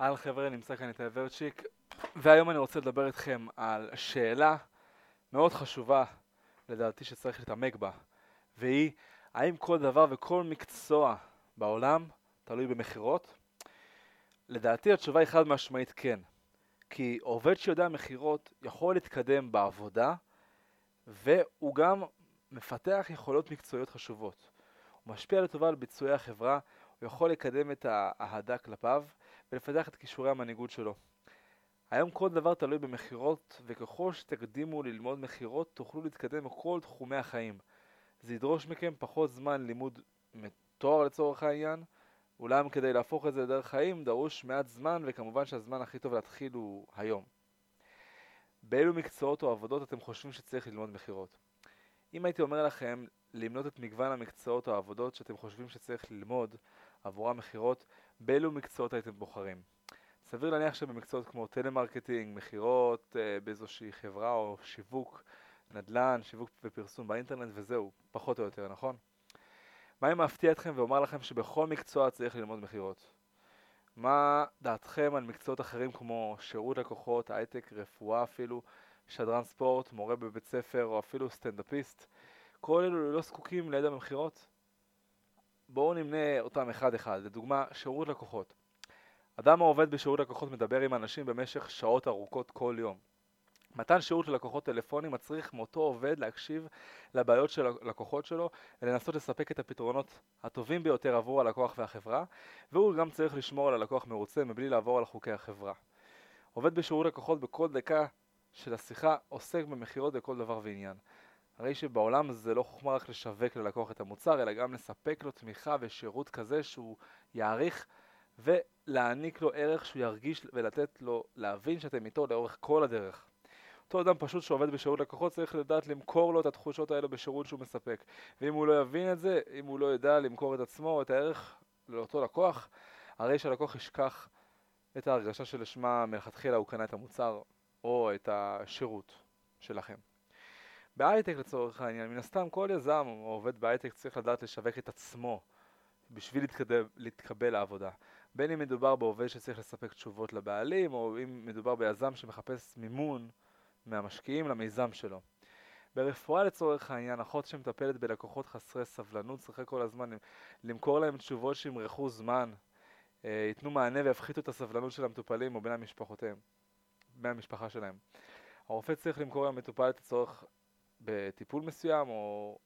אהלן חבר'ה, נמצא כאן איתי ורצ'יק, והיום אני רוצה לדבר איתכם על שאלה מאוד חשובה, לדעתי שצריך להתעמק בה, והיא, האם כל דבר וכל מקצוע בעולם תלוי במכירות? לדעתי התשובה היא חד משמעית כן, כי עובד שיודע מכירות יכול להתקדם בעבודה, והוא גם מפתח יכולות מקצועיות חשובות. הוא משפיע לטובה על ביצועי החברה, הוא יכול לקדם את האהדה כלפיו ולפתח את כישורי המנהיגות שלו. היום כל דבר תלוי במכירות, וככל שתקדימו ללמוד מכירות, תוכלו להתקדם בכל תחומי החיים. זה ידרוש מכם פחות זמן לימוד תואר לצורך העניין, אולם כדי להפוך את זה לדרך חיים דרוש מעט זמן, וכמובן שהזמן הכי טוב להתחיל הוא היום. באילו מקצועות או עבודות אתם חושבים שצריך ללמוד מכירות? אם הייתי אומר לכם למנות את מגוון המקצועות או העבודות שאתם חושבים שצריך ללמוד עבורם מכירות, באילו מקצועות הייתם בוחרים? סביר להניח שבמקצועות כמו טלמרקטינג, מכירות אה, באיזושהי חברה או שיווק, נדל"ן, שיווק ופרסום באינטרנט וזהו, פחות או יותר, נכון? מה אם אפתיע אתכם ואומר לכם שבכל מקצוע צריך ללמוד מכירות? מה דעתכם על מקצועות אחרים כמו שירות לקוחות, הייטק, רפואה אפילו, שדרן ספורט, מורה בבית ספר או אפילו סטנדאפיסט? כל אלו לא זקוקים לידע במכירות? בואו נמנה אותם אחד אחד. לדוגמה, שירות לקוחות. אדם העובד בשירות לקוחות מדבר עם אנשים במשך שעות ארוכות כל יום. מתן שירות ללקוחות טלפוני מצריך מאותו עובד להקשיב לבעיות של הלקוחות שלו ולנסות לספק את הפתרונות הטובים ביותר עבור הלקוח והחברה והוא גם צריך לשמור על הלקוח מרוצה מבלי לעבור על חוקי החברה. עובד בשירות לקוחות בכל דקה של השיחה עוסק במכירות בכל דבר ועניין. הרי שבעולם זה לא חוכמה רק לשווק ללקוח את המוצר, אלא גם לספק לו תמיכה ושירות כזה שהוא יעריך ולהעניק לו ערך שהוא ירגיש ולתת לו להבין שאתם איתו לאורך כל הדרך. אותו אדם פשוט שעובד בשירות לקוחות צריך לדעת למכור לו את התחושות האלה בשירות שהוא מספק. ואם הוא לא יבין את זה, אם הוא לא ידע למכור את עצמו, את הערך לאותו לקוח, הרי שהלקוח ישכח את ההרגשה שלשמה מלכתחילה הוא קנה את המוצר או את השירות שלכם. בהייטק לצורך העניין, מן הסתם כל יזם או עובד בהייטק צריך לדעת לשווק את עצמו בשביל להתקדם, להתקבל לעבודה. בין אם מדובר בעובד שצריך לספק תשובות לבעלים, או אם מדובר ביזם שמחפש מימון מהמשקיעים למיזם שלו. ברפואה לצורך העניין, אחות שמטפלת בלקוחות חסרי סבלנות צריכה כל הזמן למכור להם תשובות שימרחו זמן, אה, ייתנו מענה ויפחיתו את הסבלנות של המטופלים או בני המשפחותיהם, בני המשפחה שלהם. הרופא צריך למכור למטופל את הצורך בטיפול מסוים או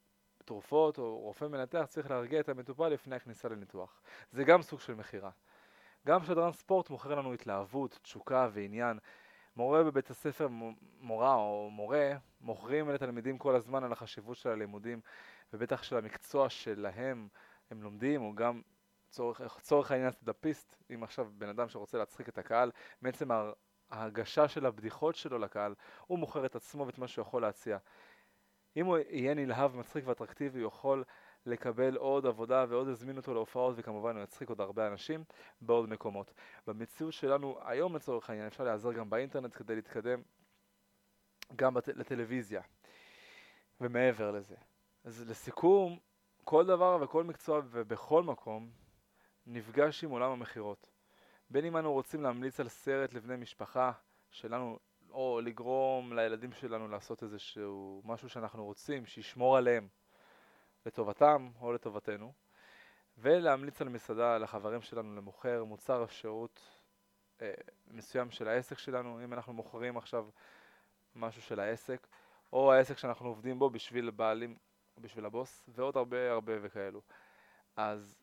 תרופות או רופא מנתח צריך להרגיע את המטופל לפני הכניסה לניתוח. זה גם סוג של מכירה. גם שדרן ספורט מוכר לנו התלהבות, תשוקה ועניין. מורה בבית הספר, מורה או מורה, מוכרים לתלמידים כל הזמן על החשיבות של הלימודים ובטח של המקצוע שלהם הם לומדים, או גם צורך, צורך העניין סטדאפיסט, אם עכשיו בן אדם שרוצה להצחיק את הקהל, בעצם ההגשה של הבדיחות שלו לקהל, הוא מוכר את עצמו ואת מה שהוא יכול להציע. אם הוא יהיה נלהב, מצחיק ואטרקטיבי, הוא יכול לקבל עוד עבודה ועוד יזמין אותו להופעות וכמובן הוא יצחיק עוד הרבה אנשים בעוד מקומות. במציאות שלנו היום לצורך העניין אפשר להיעזר גם באינטרנט כדי להתקדם גם בת... לטלוויזיה ומעבר לזה. אז לסיכום, כל דבר וכל מקצוע ובכל מקום נפגש עם עולם המכירות. בין אם אנו רוצים להמליץ על סרט לבני משפחה שלנו או לגרום לילדים שלנו לעשות איזשהו משהו שאנחנו רוצים, שישמור עליהם לטובתם או לטובתנו, ולהמליץ על מסעדה לחברים שלנו למוכר מוצר או שירות אה, מסוים של העסק שלנו, אם אנחנו מוכרים עכשיו משהו של העסק, או העסק שאנחנו עובדים בו בשביל בעלים, בשביל הבוס, ועוד הרבה הרבה וכאלו. אז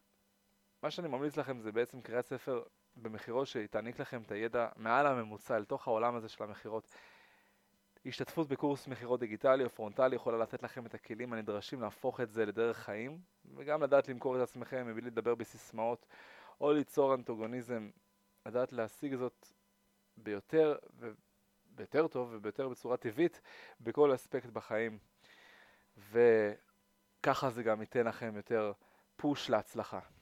מה שאני ממליץ לכם זה בעצם קריאת ספר במכירות שתעניק לכם את הידע מעל הממוצע אל תוך העולם הזה של המכירות. השתתפות בקורס מכירות דיגיטלי או פרונטלי יכולה לתת לכם את הכלים הנדרשים להפוך את זה לדרך חיים וגם לדעת למכור את עצמכם מבלי לדבר בסיסמאות או ליצור אנטוגוניזם, לדעת להשיג זאת ביותר וביותר טוב וביותר בצורה טבעית בכל אספקט בחיים וככה זה גם ייתן לכם יותר פוש להצלחה.